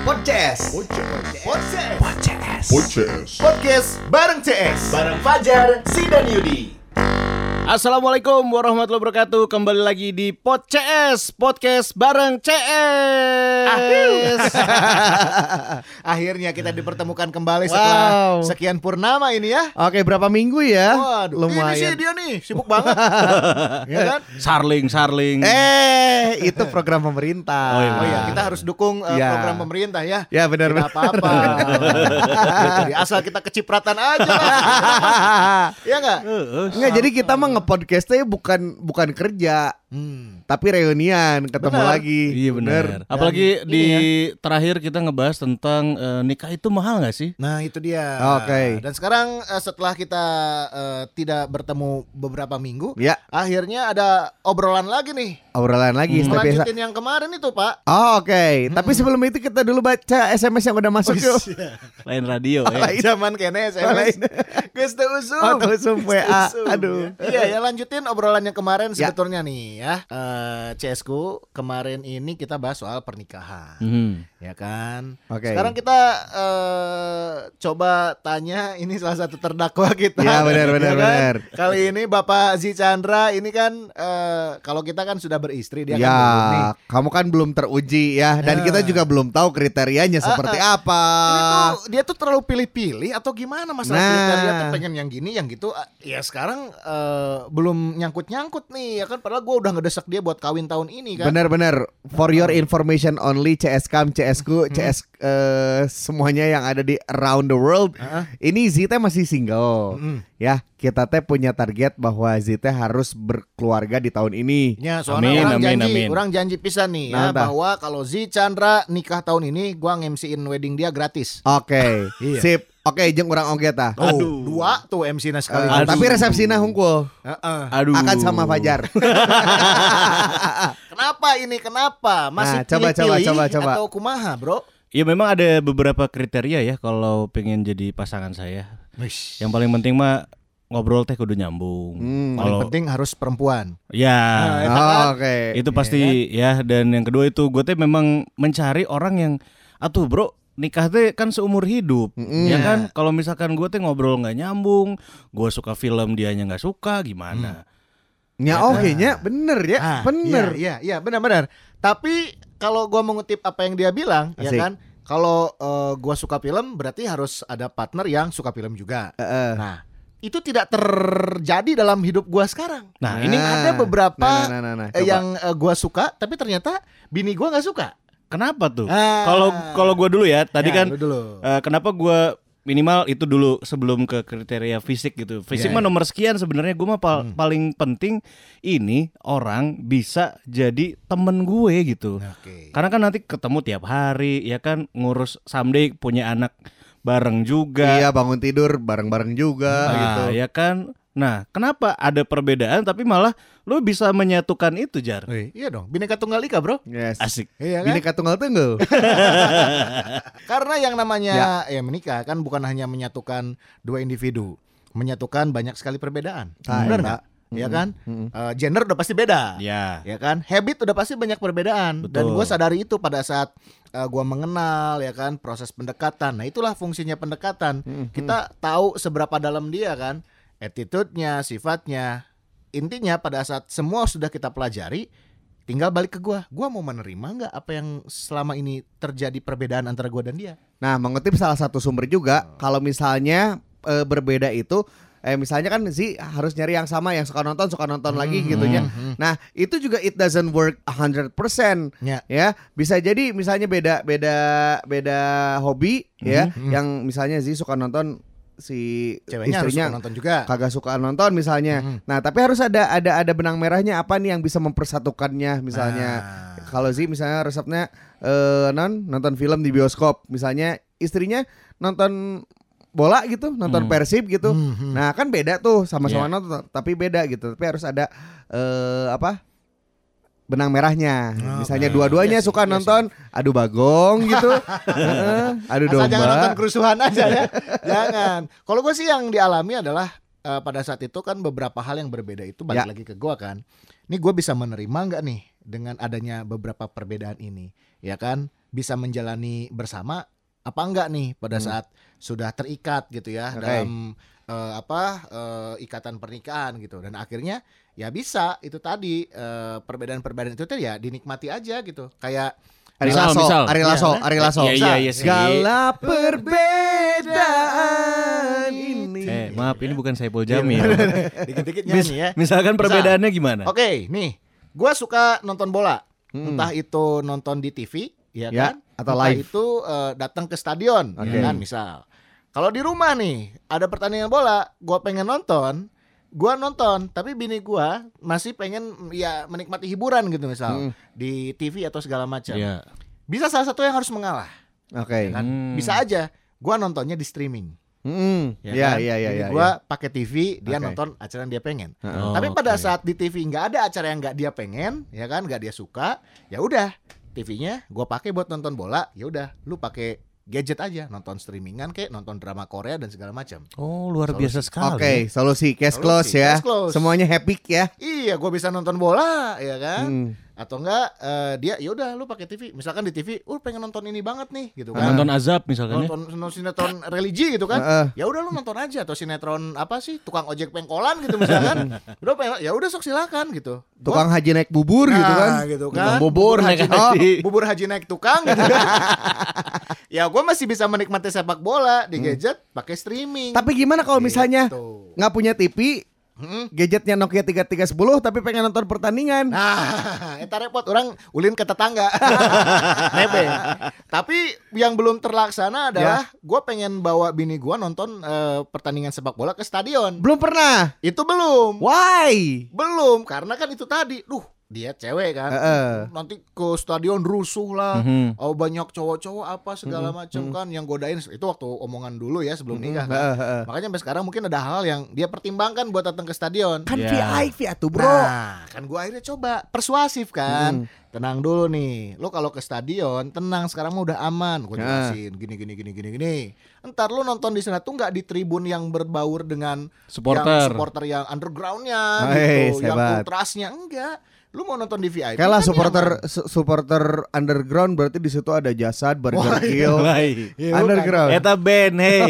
Podcast. Podcast. Podcast. Podcast bareng CS. Bareng Fajar, Si dan Yudi. Assalamualaikum warahmatullahi wabarakatuh Kembali lagi di Pod CS Podcast bareng CS Akhirnya kita dipertemukan kembali setelah Wow. sekian purnama ini ya. Oke berapa minggu ya Waduh, ini sih Lumayan dia nih sibuk banget. ya kan? Sarling sarling Eh, itu program pemerintah. Oh, iya. Oh iya, kita harus dukung uh, Ya. program pemerintah ya. Ya benar Tidak benar. apa-apa. Jadi asal kita kecipratan aja lah. ya enggak? Enggak, jadi kita mah ngepodcastnya bukan bukan kerja, Hmm. Tapi reunian, ketemu Benar. lagi. Iya benar Apalagi Dan di ini terakhir kita ngebahas tentang eh, nikah itu mahal gak sih? Nah itu dia. Oke. Dan sekarang eh, setelah kita eh, tidak bertemu beberapa minggu, Ya, akhirnya ada obrolan lagi nih. obrolan lagi Hmm. Melanjutin yang kemarin itu Pak. Oh, oke. Tapi sebelum itu kita dulu baca SMS yang udah masuk yuk. Lain radio Oh, ya lain. Zaman kene SMS. Gus tuh usum. Oh, tuh usum WA. Aduh. ya. Iya ya lanjutin obrolan yang kemarin Ya. sebetulnya nih ya. Eh CS ku kemarin ini kita bahas soal pernikahan. Hmm. Ya kan. Oke. Sekarang kita eh coba tanya ini salah satu terdakwa kita. Ya, benar, benar, Ya kan? benar. Kali ini Bapak Zi Chandra ini kan eh kalau kita kan sudah beristri dia ya, kan belum nih. kamu kan belum teruji ya, dan Ya. kita juga belum tahu kriterianya seperti apa. Ini tuh dia tuh terlalu pilih-pilih atau gimana masalah Nah. kriteria tuh pengen yang gini yang gitu ya sekarang eh, belum nyangkut-nyangkut nih ya kan padahal gua udah ngedesak dia buat kawin tahun ini kan Benar-benar for your information only CSKM, CSku, CS eh, semuanya yang ada di around the world. Heeh. Ini Zita masih single. Mm. Ya, kita teh punya target bahwa Zita harus berkeluarga di tahun ini. Ya, soalnya Amin, orang amin, janji, amin. orang janji pisan nih Nah, ya entah. bahwa kalau Zi Chandra nikah tahun ini gua nge-MC-in wedding dia gratis. Oke, Iya. sip. Oke, jeung orang oge tah. Oh, dua tuh MC-na sekali. Eh, tapi resepsinya hungkul Heeh. Aduh akan sama Fajar. Kenapa ini? Kenapa? Masih Nah, coba, coba, coba, coba. atau kumaha, Bro? Ya memang ada beberapa kriteria ya Kalau pengen jadi pasangan saya Yang paling penting mah Ngobrol teh kudu nyambung Hmm, paling Kalau penting harus perempuan. Ya Nah, Oh, Oke. itu pasti ya dan yang kedua itu gue teh memang mencari orang yang atuh bro nikah teh kan seumur hidup Mm-mm. ya kan kalau misalkan gue teh ngobrol nggak nyambung gue suka film dianya nggak suka gimana Ya oke nya bener ya, Ah, bener. Iya, iya, iya, benar-benar. Tapi kalau gua mengutip apa yang dia bilang, ya Asik. kan? Kalau eh, gua suka film berarti harus ada partner yang suka film juga. Heeh. Nah, itu tidak terjadi dalam hidup gua sekarang. nah Nah, ini Ada beberapa nah, nah, nah, nah, coba. yang eh, gua suka tapi ternyata bini gua nggak suka. Kenapa tuh Ah. kalau kalau gue dulu ya tadi Ya, kan lu dulu. eh, kenapa gue minimal itu dulu sebelum ke kriteria fisik gitu fisik Iya, mah iya. nomor sekian sebenarnya gue mah pal- Hmm. paling penting ini orang bisa jadi temen gue gitu Oke. Karena kan nanti ketemu tiap hari, ya kan ngurus someday punya anak bareng juga. Iya bangun tidur bareng-bareng juga Nah, gitu. ya kan. Nah, kenapa ada perbedaan tapi malah lu bisa menyatukan itu, Jar? Wih, iya dong, bineka tunggal ika, Bro. Yes. Asik. Iya kan? Bineka tunggal tunggal. Karena yang namanya ya. menikah kan bukan hanya menyatukan dua individu, menyatukan banyak sekali perbedaan. Ah, Benar iya. nggak? Ya kan? Mm-mm. Eh, gender udah pasti beda. Ya. Ya kan? Habit udah pasti banyak perbedaan dan Betul. gue sadari itu pada saat eh, gua mengenal ya kan proses pendekatan. Nah, itulah fungsinya pendekatan. Kita tahu seberapa dalam dia kan, attitude-nya, sifatnya. Intinya pada saat semua sudah kita pelajari, tinggal balik ke gua. Gua mau menerima nggak apa yang selama ini terjadi perbedaan antara gua dan dia? Nah, mengutip salah satu sumber juga, kalau misalnya eh, berbeda itu eh misalnya kan sih harus nyari yang sama yang suka nonton suka nonton lagi gitu ya. Nah, itu juga it doesn't work 100%. Ya. Ya, bisa jadi misalnya beda beda beda hobi ya, yang misalnya sih suka nonton si Ceweknya harus istrinya suka nonton juga. kagak suka nonton misalnya. Mhm. Nah, tapi harus ada ada ada benang merahnya apa nih yang bisa mempersatukannya misalnya. Nah. Kalau sih misalnya resepnya eh non nonton film di bioskop, misalnya istrinya nonton bola gitu, nonton Hmm. Persib gitu. Mhm. Nah, kan beda tuh sama-sama Iya. nonton tapi beda gitu. Tapi harus ada eh apa? Benang merahnya. Oh, Misalnya oke. dua-duanya sih, suka iya nonton adu bagong gitu. Adu Asal domba. jangan nonton kerusuhan aja ya. jangan. Kalau gue sih yang dialami adalah eh, pada saat itu kan beberapa hal yang berbeda itu balik Ya. lagi ke gue kan. Ini gue bisa menerima nggak nih dengan adanya beberapa perbedaan ini, ya kan bisa menjalani bersama apa enggak nih pada saat sudah terikat gitu ya Oke. dalam eh, apa eh, ikatan pernikahan gitu dan akhirnya ya bisa itu tadi eh, perbedaan-perbedaan itu tadi ya dinikmati aja gitu kayak Ari Lasso. Ari Lasso, Iya, Ari Lasso. Iya, iya, iya. Segala perbedaan ini. Eh, maaf ini bukan Saipul Jamil. dikit-dikit nyanyi ya misalkan perbedaannya gimana? Oke, nih, gua suka nonton bola. Hmm. Entah itu nonton di TV, ya Ya, kan? atau Entah live. itu eh, datang ke stadion, Oke. ya kan? Misal. Kalau di rumah nih, ada pertandingan bola, gua pengen nonton, gua nonton, tapi bini gua masih pengen ya menikmati hiburan gitu misal Hmm. di TV atau segala macam. Iya. Bisa salah satu yang harus mengalah, Oke. kan? Hmm. Bisa aja gua nontonnya di streaming. Hmm. Ya Iya, kan? iya, iya, Jadi iya. gua pakai TV, dia Oke. nonton acara yang dia pengen. Oh, Tapi pada oke. saat di TV nggak ada acara yang nggak dia pengen, ya kan, nggak dia suka, ya udah TV-nya gua pakai buat nonton bola, ya udah, lu pakai gadget aja, nonton streamingan kayak nonton drama Korea dan segala macam. Oh, luar Solusi. biasa sekali. Oke, solusi cash Solusi, close ya. cash close. Semuanya happy ya. Iya, gua bisa nonton bola, ya kan? Hmm. Atau enggak eh, dia ya udah lu pakai TV, misalkan di TV, lu pengen nonton ini banget nih, gitu kan. Nonton azab misalkan ya. nonton, nonton sinetron religi gitu kan Heeh. ya udah lu nonton aja atau sinetron apa sih tukang ojek pengkolan gitu misalkan udah pengen- ya udah sok silakan gitu Gua- Tukang haji naik bubur gitu kan. Nah, gitu Tukang kan. bubur naik haji, haji. oh, bubur haji naik tukang gitu. ya gue masih bisa menikmati sepak bola di gadget pakai streaming. Tapi gimana kalau misalnya Gitu. nggak punya TV, Mm-mm. gadgetnya Nokia 3310 tapi pengen nonton pertandingan. Nah, eta repot orang ulin ke tetangga. Nebeng. Tapi yang belum terlaksana adalah gue pengen bawa bini gue nonton eh, pertandingan sepak bola ke stadion. Belum pernah. Itu belum. Why? Belum, karena kan itu tadi. Duh, dia cewek kan. Heeh. Nanti ke stadion rusuh lah. Mhm. Oh banyak cowok-cowok apa segala macam kan yang godain itu waktu omongan dulu ya sebelum nikah kan. Heeh, heeh. Makanya sampai sekarang mungkin ada hal yang dia pertimbangkan buat datang ke stadion. Kan Ya. VIP atuh, Bro. Nah, kan gua akhirnya coba persuasif kan. Hmm. Tenang dulu nih. Lo kalau ke stadion, tenang sekarang mah udah aman. Gua jelasin gini gini gini gini gini. Entar lu nonton di sana tuh nggak di tribun yang berbaur dengan Supporter. yang supporter yang undergroundnya Hei, gitu, yang hebat. ultrasnya enggak. Lu mau nonton di VIP? Kayak lah kan supporter nyaman. su- supporter underground berarti di situ ada jasad, burger kill, Lai. Iya, underground. Eta band, hey.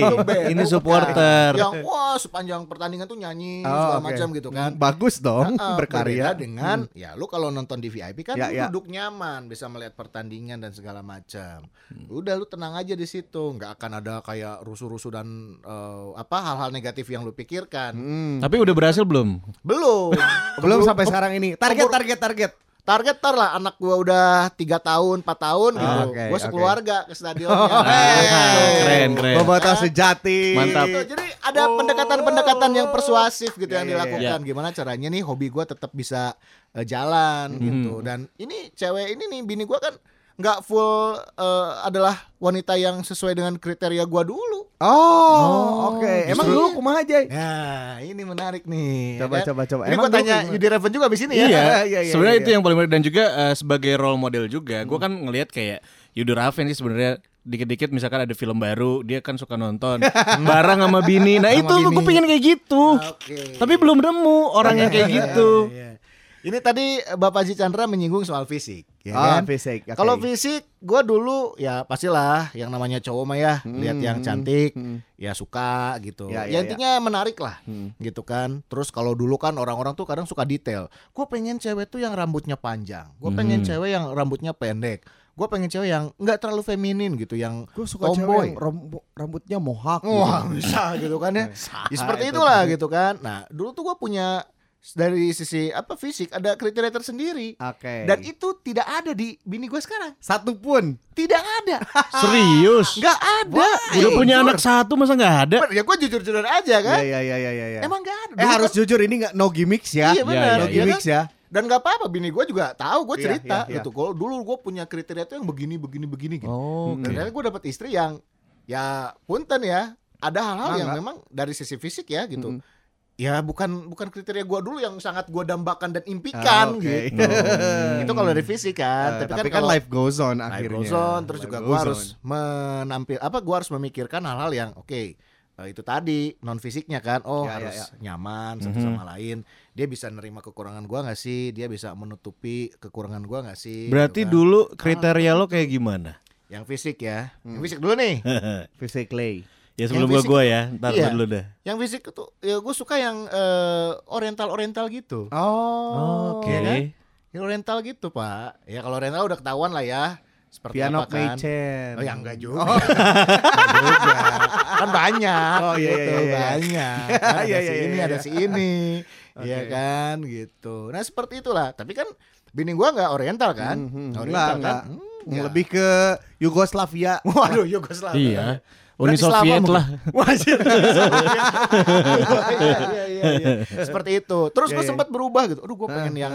Ini supporter. Yang wah sepanjang pertandingan tuh nyanyi Oh, segala oke. macam gitu kan. Bagus dong, Heeh, berkarya. berbeda dengan ya lu kalau nonton di VIP kan Ya, lu ya. duduk nyaman bisa melihat pertandingan dan segala macam. Hmm. Udah lu tenang aja di situ, nggak akan ada kayak rusuh-rusuh dan eh, apa hal-hal negatif yang lu pikirkan. Hmm. Tapi udah berhasil belum? Belum. Belum sampai sekarang ini. Target, keburu- target, target. Target tar lah anak gua udah tiga tahun, 4 tahun gitu. Ah, oke, gua sekeluarga ke stadionnya. Oh, Gitu. keren, keren. Bobotoh sejati. Mantap. Gitu. Jadi ada pendekatan-pendekatan yang persuasif gitu Ya, yang ya, ya. dilakukan. Gimana caranya nih hobi gua tetap bisa eh, jalan Hmm. gitu. Dan ini cewek ini nih bini gua kan nggak full eh, adalah wanita yang sesuai dengan kriteria gua dulu. Oh, oke. Emang justru- dulu kumaha aja? Nah, ini menarik nih. ya Coba, kan? coba, coba. Ini Emang gua tanya Yudi Reven juga di sini ya. Iya, iya, iya, sebenarnya iya. itu yang paling menarik dan juga eh, sebagai role model juga, gue kan ngelihat kayak Yudo Raven sih sebenarnya dikit-dikit misalkan ada film baru dia kan suka nonton bareng sama bini. Nah Sama itu gue pengen kayak gitu. Oke. Tapi belum nemu orang yang kayak Iya, gitu. iya. Ini tadi eh, Bapak Haji Chandra menyinggung soal fisik, ya Ah, kan? fisik. oke. Kalau fisik, gue dulu ya pastilah yang namanya cowok mah ya lihat yang cantik, hmm. ya suka gitu. Ya, Ya, ya, intinya menarik lah, Hmm. gitu kan. Terus kalau dulu kan orang-orang tuh kadang suka detail. Gue pengen cewek tuh yang rambutnya panjang. Gue pengen Hmm. cewek yang rambutnya pendek. Gue pengen cewek yang nggak terlalu feminin gitu, yang Gue suka cewek tomboy. yang ram- rambutnya mohak. Wah gitu. bisa gitu kan ya. Ya, seperti itu. itulah gitu kan. Nah dulu tuh gue punya dari sisi apa fisik ada kriteria tersendiri. Oke. Dan itu tidak ada di bini gue sekarang. satu pun. Tidak ada. Serius? Nggak ada. Udah punya Jujur. anak satu masa nggak ada? Ya gue jujur-jujur aja kan. Iya, iya, iya, iya, iya. Emang nggak ada. Eh Dulu harus kan- jujur ini nggak no gimmicks ya. Iya benar. Iya, No iya, gimmicks ya. Dan nggak apa-apa. Bini gue juga tahu. Gue Iya, cerita iya, iya. gitu. Kalau dulu gue punya kriteria tuh yang begini, begini, begini. Gitu. Oh, Dan ternyata gue dapet istri yang ya punten ya. Ada hal-hal yang memang dari sisi fisik ya gitu. Mm. Ya bukan bukan kriteria gua dulu yang sangat gua dambakan dan Ah, impikan oke. gitu. Itu kalau dari fisik kan. Eh, tapi, tapi kan, kan life goes on life akhirnya. goes on, terus Life juga gua on. harus menampil apa gua harus memikirkan hal-hal yang oke eh, itu tadi non fisiknya kan oh Ya, ya, harus ya. nyaman satu sama lain dia bisa nerima kekurangan gua nggak sih dia bisa menutupi kekurangan gua nggak sih Berarti gitu kan. dulu kriteria lo kayak gimana? yang fisik ya Hmm. yang fisik dulu nih Physically. Ya sebelum fisik- gua ya, ntar Iya. dulu dah. yang fisik itu ya gue suka yang oriental oriental gitu Oh. Oke. ya kan? yang oriental gitu pak ya kalau oriental udah ketahuan lah ya seperti Piano apa kan Meichen. Oh ya enggak juga. Enggak juga. Kan banyak. Oh, iya, gitu, iya, iya. banyak. Kan ada Iya, si iya, ini, iya, ada iya. si ini. Iya Oke. kan gitu. Nah, seperti itulah. Tapi kan bini gua enggak oriental kan? Nggak Enggak, oriental enggak. kan? Lebih ke Yugoslavia. Waduh, Yugoslavia. Iya. Uni Soviet lah. Wajib. Iya, iya, iya. Seperti itu. Terus gue sempat berubah gitu. Aduh, gue pengen Ah, yang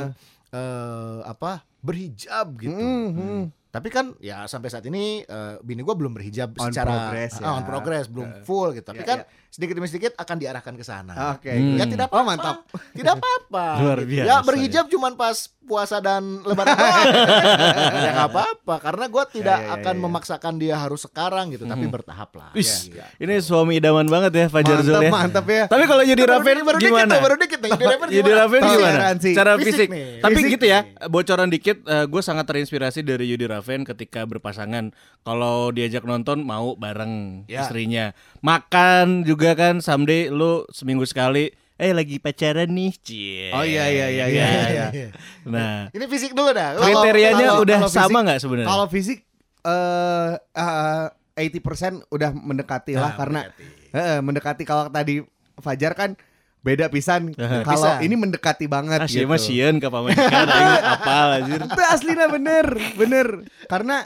eh apa? Berhijab gitu. Mhm. Tapi kan ya sampai saat ini eh, bini gua belum berhijab On secara progress ah, ya. on progress, belum full gitu. Tapi Ya, kan ya. Sedikit demi sedikit akan diarahkan ke sana. Oke. Hmm. Ya tidak Oh, apa-apa. mantap. Tidak apa-apa. Luar gitu. biasa Ya berhijab cuman pas puasa dan lebaran doang. ya nggak apa-apa karena gua tidak ya, ya, akan ya. memaksakan dia harus sekarang gitu, tapi bertahap lah. Wis, Ya. ini suami idaman banget ya Fajar Zul Mantap, ya. mantap ya. Tapi kalau Yudi Baru Raven dikit, baru dikit gimana? tuh, baru dikit nih. Yudi Raven gimana? Gimana? Secara Fisik fisik. nih. Tapi Fisik gitu ya, bocoran dikit, gue sangat terinspirasi dari Yudi Raven ketika berpasangan. Kalau diajak nonton mau bareng Ya. istrinya. Makan juga kan, someday lu seminggu sekali. Eh lagi pacaran nih, cie. Oh iya iya iya iya. Kan? iya. Nah, Ini fisik dulu dah. Kriterianya kalau- udah kalau sama fisik- nggak sebenarnya? Kalau fisik eh eh, 80% udah mendekati lah Ah, karena mendekati. eh, mendekati kalau tadi Fajar kan beda pisan. Kalau Pisan. ini mendekati banget Ah, gitu. sih mah sieun ka pamajikan aing apal anjir. Itu aslinya bener, bener. Karena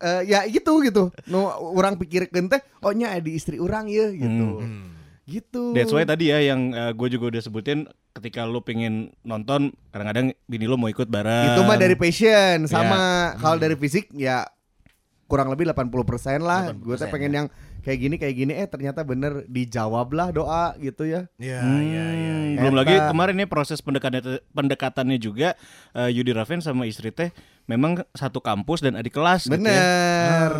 eh, ya gitu gitu. No orang pikirkeun teh oh nya di istri orang ya gitu. Hmm. Gitu. That's why tadi ya yang gue juga udah sebutin ketika lu pengen nonton kadang-kadang bini lu mau ikut bareng. Itu mah dari passion sama kalau dari fisik ya kurang lebih 80% lah. 80% Gue tuh pengen ya. yang kayak gini kayak gini eh ternyata bener dijawab lah doa gitu ya. Iya, Hmm, iya, iya. iya. Belum Eta. lagi kemarin nih proses pendekatannya pendekatannya juga eh, Yudi Raven sama istri teh memang satu kampus dan adik kelas gitu ya. Bener.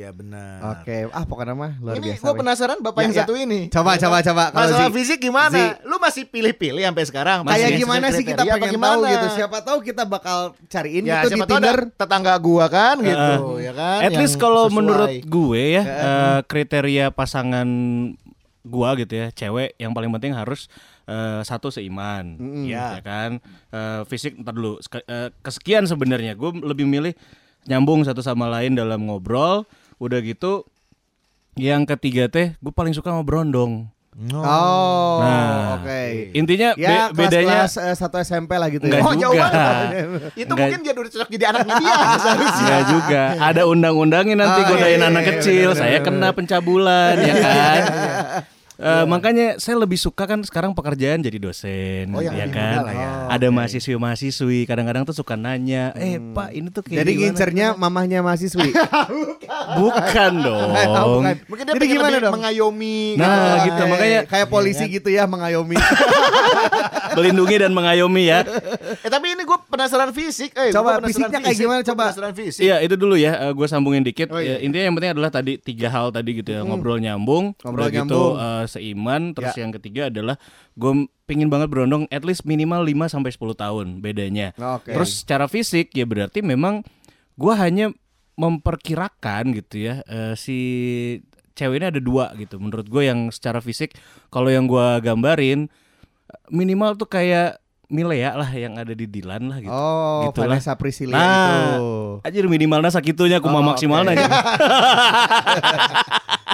Iya benar. Oke, ah pokoknya mah luar ini biasa. gue weh. penasaran bapak Ya, yang ya. satu ini. Coba coba coba kalau Masalah Zi- fisik gimana? Zi. Lu masih pilih-pilih sampai sekarang? kayak Masih gimana sih kita apa pengen tahu gitu. Siapa tahu kita bakal cariin Ya, gitu di siapa tahu ada Tinder. tetangga gua kan gitu, ya kan? At least kalau menurut gue ya eh, kriteria pasangan gua gitu ya, cewek yang paling penting harus eh, satu seiman, Ya. ya kan. Eh, fisik ntar dulu eh, kesekian sebenarnya gue lebih milih nyambung satu sama lain dalam ngobrol. Udah gitu, yang ketiga teh gue paling suka ngobrol dong. Oh, Nah, oke. Intinya Ya, be- bedanya kelas, kelas, eh, satu SMP lah gitu Enggak ya. Oh, jauh banget. Itu Enggak. mungkin dia udah cocok jadi anaknya dia seharusnya. Enggak juga. Ada undang-undangnya nanti Oh, godain iya, anak iya, kecil. benar, saya benar, kena pencabulan ya kan. Eh, makanya saya lebih suka kan sekarang pekerjaan jadi dosen, Oh, yang ya kan. lah ya. Ada mahasiswi-mahasiswi kadang-kadang tuh suka nanya, "Eh, Pak, ini tuh kayak Jadi gimana?" ngincernya mamahnya mahasiswi. bukan dong. Oh, bukan. Mungkin dia Jadi pengen gimana lebih dong? mengayomi. Nah, kan. gitu. Eh, makanya- kayak polisi gitu ya mengayomi. Melindungi dan mengayomi ya. Eh tapi ini gue penasaran fisik. Eh, Coba gua penasaran fisiknya kayak fisik. gimana, Gua coba? Penasaran fisik. Iya itu dulu ya, gue sambungin dikit. Oh, iya. Ya, intinya yang penting adalah tadi tiga hal tadi gitu ya, ngobrol nyambung, Ngobrol gitu nyambung. Seiman. Terus Ya. yang ketiga adalah gue pingin banget berondong at least minimal 5 sampai 10 tahun bedanya. Oke. Terus secara fisik ya berarti memang gue hanya memperkirakan gitu ya eh, si cewek ini ada dua gitu. Menurut gue yang secara fisik kalau yang gue gambarin minimal tuh kayak Milea lah yang ada di Dilan lah gitu. Oh, Gitulah. Vanessa Priscilia Nah, itu. Anjir minimalnya sakitunya aku mau Oh, maksimalnya oke. gitu.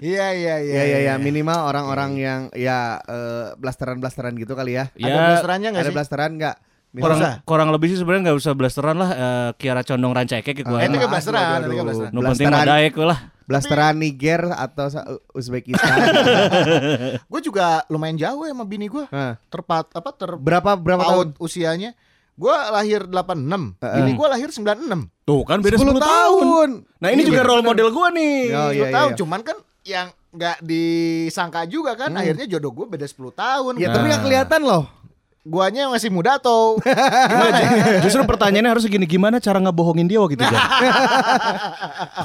Iya iya iya. Ya ya ya minimal orang-orang yang ya eh, blasteran-blasteran gitu kali ya. Ada Ya, blasterannya nggak Ada sih? blasteran enggak? kurang usah. kurang lebih sih sebenarnya nggak usah blasteran lah eh, Kiara Condong Rancake gitu. Eh, itu ke blasteran, itu ke blasteran. Nu penting daek lah. Blasteran Niger atau Uzbekistan. Gue juga lumayan jauh ya sama bini gue. Hah. Terpat apa ter berapa berapa tahun? usianya. Gue lahir 86, Heeh. bini gue lahir 96. Tuh kan beda 10 10, tahun. tahun. Nah, ini Iya, juga bener. role model gua nih. Oh, 10 iya, iya, tahun, iya. cuman kan yang nggak disangka juga kan, akhirnya jodoh gue beda 10 tahun. Ya tapi nggak kelihatan loh. Guanya yang masih muda atau Justru pertanyaannya harus gini, gimana cara ngebohongin dia waktu itu?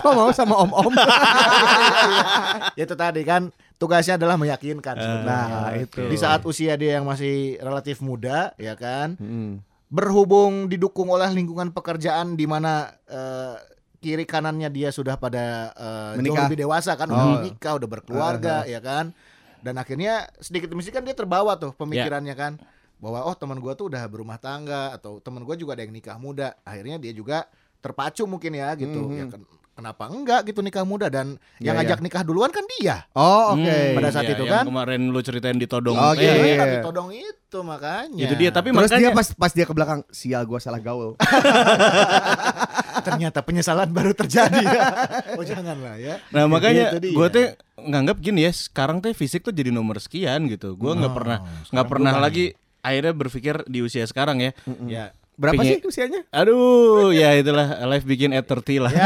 Kok mau sama om-om? ya itu tadi kan tugasnya adalah meyakinkan sebenarnya. Nah, itu. Di saat usia dia yang masih relatif muda, ya kan, Mm. berhubung didukung oleh lingkungan pekerjaan di mana eh, kiri kanannya dia sudah pada eh, jauh Menikah. lebih dewasa kan, Oh. udah menikah, udah berkeluarga, ya kan, dan akhirnya sedikit demi sedikit kan dia terbawa tuh pemikirannya kan, bahwa oh teman gua tuh udah berumah tangga atau teman gua juga ada yang nikah muda, akhirnya dia juga terpacu mungkin ya gitu, Mhm. ya kan, kenapa enggak gitu nikah muda dan yang Iya, ngajak nikah duluan kan dia, Oh, oke. Hmm, Pada saat iya, itu yang kan? kemarin lu ceritain di todong. Oh, Eh, iya, Iya, iya. ditodong itu makanya. Itu dia, tapi Terus makanya dia pas pas dia ke belakang, sial gua salah gaul. ternyata penyesalan baru terjadi. oh janganlah ya. Nah makanya dia. gue tuh nganggap gini ya sekarang tuh fisik tuh jadi nomor sekian gitu. Gue nggak Oh, pernah nggak pernah lagi akhirnya berpikir di usia sekarang ya. Ya. Berapa Pengen- sih usianya? Aduh ya itulah life begin at 30 lah. Ya,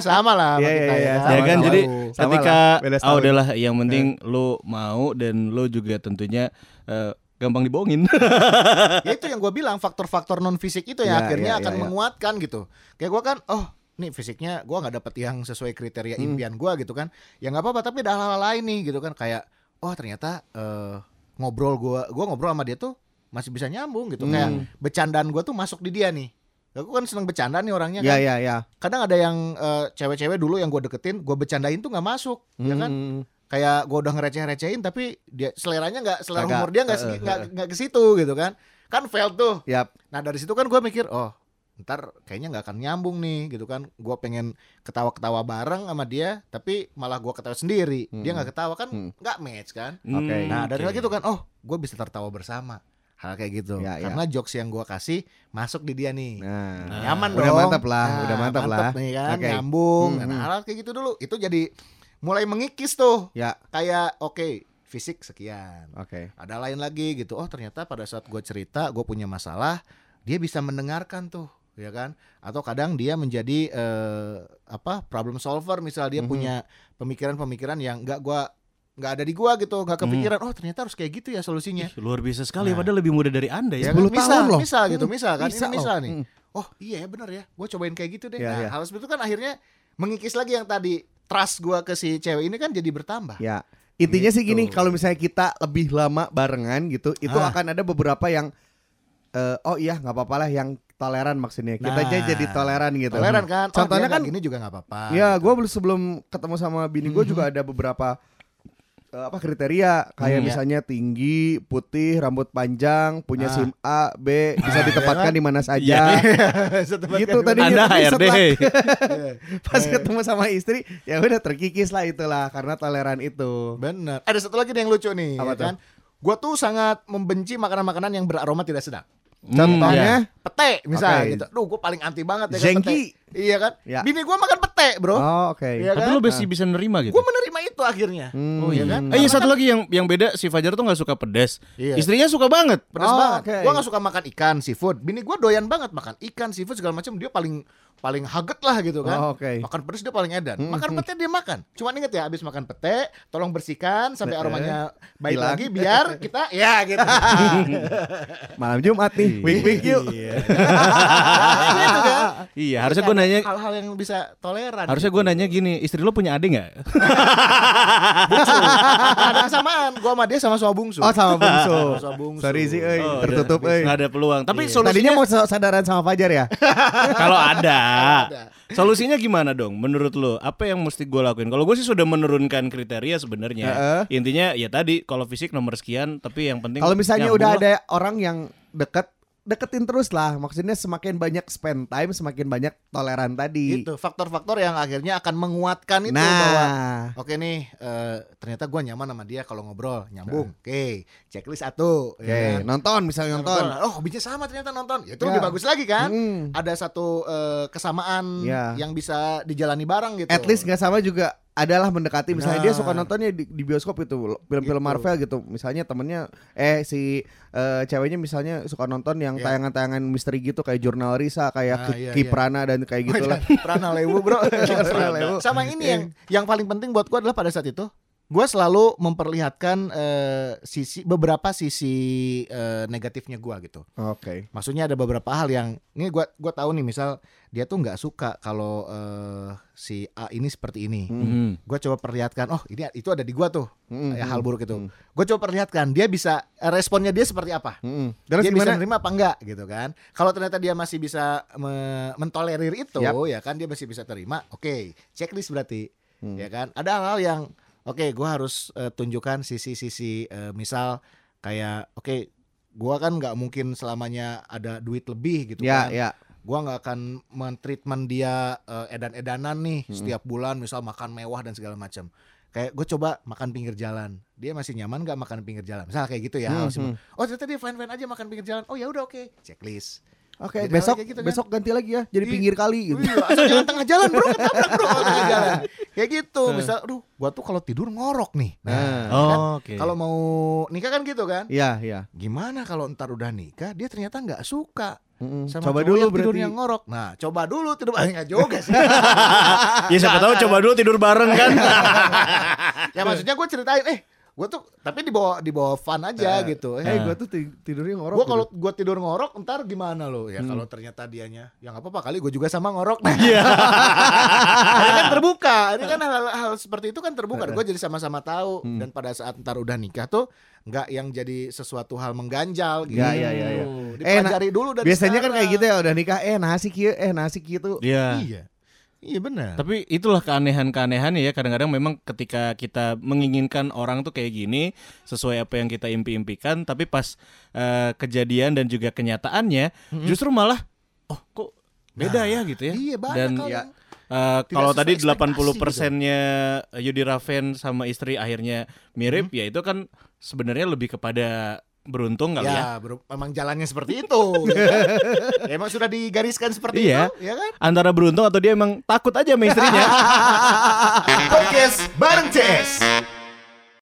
sama, lah sama Iya, kita iya, iya, ya. ya sama, kan sama. jadi Sama ketika lah, ah setahun. udahlah yang penting lu mau dan lu juga tentunya eh, gampang dibohongin. ya itu yang gue bilang faktor-faktor non fisik itu yang Ya, akhirnya ya, akan ya, ya. menguatkan gitu. Kayak gue kan, oh nih fisiknya gue nggak dapet yang sesuai kriteria Hmm. impian gue gitu kan. Ya nggak apa-apa tapi ada hal-hal lain nih gitu kan kayak, oh ternyata eh, ngobrol gue, gue ngobrol sama dia tuh masih bisa nyambung gitu. Hmm. Kayak bercandaan gue tuh masuk di dia nih. Aku kan seneng bercanda nih orangnya Ya kan. ya ya. Kadang ada yang eh, cewek-cewek dulu yang gue deketin, gue bercandain tuh nggak masuk, ya kan? Hmm. kayak gue udah ngereceh-recehin tapi dia seleranya nggak selera Kagak. humor dia nggak Eh, nggak nggak ke situ gitu kan kan fail tuh Yap. nah dari situ kan gue mikir oh ntar kayaknya nggak akan nyambung nih gitu kan gue pengen ketawa-ketawa bareng sama dia tapi malah gue ketawa sendiri dia Hmm. nggak ketawa kan Hmm. nggak match kan Oke. Hmm, nah dari lagi tuh kan oh gue bisa tertawa bersama hal kayak gitu Ya, ya. karena jokes yang gue kasih masuk di dia nih Nah, nyaman Udah dong mantap lah, Nah, udah mantap lah. nih kan Oke. nyambung Hmm, nah hmm. hal kayak gitu dulu itu jadi mulai mengikis tuh ya, kayak oke fisik sekian oke. ada lain lagi gitu oh ternyata pada saat gue cerita gue punya masalah dia bisa mendengarkan tuh ya kan atau kadang dia menjadi eh, apa problem solver misal dia Mhm. punya pemikiran-pemikiran yang nggak gua nggak ada di gua gitu nggak kepikiran oh ternyata harus kayak gitu ya solusinya Ih, luar biasa sekali Nah. padahal lebih muda dari Anda ya. Ya 10 kan? misal, tahun loh. misal gitu Hmm, misal kan bisa ini misal loh. nih Hmm. oh iya ya benar ya gue cobain kayak gitu deh Ya, nah ya. hal seperti itu kan akhirnya mengikis lagi yang tadi trust gua ke si cewek ini kan jadi bertambah Ya. Intinya sih gini, Gitu. kalau misalnya kita lebih lama barengan gitu, itu Ah. akan ada beberapa yang eh, oh iya nggak apa-apa lah yang toleran maksudnya. Kita Nah. aja jadi toleran gitu. toleran kan oh, Contohnya kan- gini juga nggak apa-apa Ya, gitu. gue sebelum ketemu sama bini gue Mhm. juga ada beberapa apa kriteria kayak Hmm, ya. misalnya tinggi, putih, rambut panjang, punya Ah. SIM A, B, bisa Ah, ditempatkan ya kan? di mana saja. Iya. Setempat Gitu tadi. Anda HRD. Iya. Pas ketemu sama istri, ya udah terkikis lah itulah karena toleran itu. Bener. Ada satu lagi nih yang lucu nih, Apa ya kan? Gue tuh sangat membenci makanan-makanan yang beraroma tidak sedap. Hmm, Contohnya, Pete misalnya Oke. gitu. Duh, gue paling anti banget ya kan Zengki. pete. Iya kan? Ya. Bini gue makan pete, Bro. Oh, oke. Iya Tapi kan? lu masih bisa nerima gitu. Gue menerima itu akhirnya. Hmm. Oh iya kan? Eh iya satu kan- lagi yang yang beda si Fajar tuh nggak suka pedas. Iya. Istrinya suka banget. Pedas Oh, banget. oke. Gue gak suka makan ikan, seafood. Bini gue doyan banget makan ikan, seafood segala macam. Dia paling paling haget lah gitu kan. Oh, oke. Makan pedas dia paling edan. Hmm, Makan pete dia makan. Cuma inget ya, abis makan pete, tolong bersihkan sampai aromanya baik hilang. lagi biar kita ya gitu. Malam Jumat nih, wink wink yuk. Iya. gitu kan. Iya, harusnya gue nanya hal-hal yang bisa toleran. harusnya gue nanya gini, istri lu punya adik nggak? bungsu. ada kesamaan. Gua sama dia sama-sama bungsu. Oh sama bungsu. Sama bungsu. Sorry sih, euy, Oh, tertutup euy. nggak ada peluang. Tapi Iya. solusinya Tadinya mau sadaran sama Fajar ya? kalau ada. Ada. Solusinya gimana dong menurut lo? Apa yang mesti gue lakuin? Kalau gue sih sudah menurunkan kriteria sebenarnya. Heeh. Intinya ya tadi kalau fisik nomor sekian, tapi yang penting Kalau misalnya udah ada orang yang deket, deketin terus lah. Maksudnya semakin banyak spend time, semakin banyak toleran tadi. Itu faktor-faktor yang akhirnya akan menguatkan itu bahwa nah, Oke nih, eh, ternyata gua nyaman sama dia kalau ngobrol, nyambung. Oke, checklist satu. oke, ya kan? nonton misalnya nonton. Oh, hobinya sama ternyata nonton. Ya, itu Ya. lebih bagus lagi kan? Hmm. Ada satu eh, kesamaan Ya. yang bisa dijalani bareng gitu. At least nggak sama juga adalah mendekati misalnya dia Nah. suka nontonnya di, di bioskop itu film-film Gitu. Marvel gitu misalnya temennya eh si eh, ceweknya misalnya suka nonton yang Iya. tayangan-tayangan misteri gitu kayak jurnal Risa kayak Ah, iya, Ki iya. Prana dan kayak gitu lah Prana Lewu, Bro. Prana Lewu. Sama ini yang yang paling penting buat gua adalah pada saat itu gue selalu memperlihatkan eh, sisi beberapa sisi eh, negatifnya gue gitu. Oke. Maksudnya ada beberapa hal yang ini gua gua tahu nih misal dia tuh nggak suka kalau eh, si A ini seperti ini. Hmm. Gue coba perlihatkan, oh ini itu ada di gua tuh Mm, ya, mm, hal buruk itu. mm. Gue coba perlihatkan dia bisa responnya dia seperti apa. Mm-mm. Terus dia bisa gimana? nerima apa enggak gitu kan. Kalau ternyata dia masih bisa me- mentolerir itu Yap. ya kan dia masih bisa terima. Oke, checklist berarti. Hmm. Ya kan? Ada hal-hal yang oke gua harus eh, tunjukkan sisi-sisi eh, misal kayak oke gua kan nggak mungkin selamanya ada duit lebih gitu Ya, kan. ya. Gua nggak akan mentreatment dia eh, edan-edanan nih Hmm. setiap bulan misal makan mewah dan segala macam. Kayak gue coba makan pinggir jalan, dia masih nyaman nggak makan pinggir jalan? Misal kayak gitu ya. Hmm, hmm. Oh ternyata dia fine fine aja makan pinggir jalan. Oh ya udah oke, checklist. Oke, Jadi besok gitu kan. besok ganti lagi ya jadi Iya. pinggir kali gitu. Iya, asal jangan tengah jalan bro, ketabrak bro tengah jalan. Kayak gitu, misal, aduh, gua tuh kalau tidur ngorok nih. Nah, Nah. kan, Oh, oke. kalau mau nikah kan gitu kan? Iya, iya. Gimana kalau ntar udah nikah, dia ternyata nggak suka Mm-mm. sama Coba dulu yang berarti. tidurnya ngorok. Nah, coba dulu tidur, ah, nggak juga sih. Ya siapa tahu coba dulu tidur bareng kan. ya maksudnya gue ceritain, eh, gue tuh, tapi di bawah di bawah fun aja gitu. Eh, Eh, gua tuh ti- tidurnya ngorok. Gue gitu. kalau gue tidur ngorok, ntar gimana lo? Ya kalau ternyata dianya, ya nggak apa-apa kali gue juga sama ngorok. Nah, Iya. ini kan terbuka, ini kan hal-hal seperti itu kan terbuka. Gue jadi sama-sama tahu dan pada saat ntar udah nikah tuh nggak yang jadi sesuatu hal mengganjal gitu. Ya, ya, ya, ya. Dipelajari dulu dari Biasanya kan kayak sekarang. gitu ya udah nikah eh nasi kieu eh nasi kieu tuh. Iya. Iya, iya benar. Tapi itulah keanehan-keanehan ya kadang-kadang memang ketika kita menginginkan orang tuh kayak gini sesuai apa yang kita impi-impikan tapi pas eh, kejadian dan juga kenyataannya justru malah oh kok beda ya gitu ya. Iya banyak Dan ya, Tidak kalau tadi ekspektasi 80 persennya Yudi Raven sama istri akhirnya mirip ya itu kan sebenarnya lebih kepada beruntung kali ya. ya, bro, memang jalannya seperti itu. Ya, emang sudah digariskan seperti Iya. itu, ya kan? Antara beruntung atau dia emang takut aja sama istrinya. Podcast bareng CS.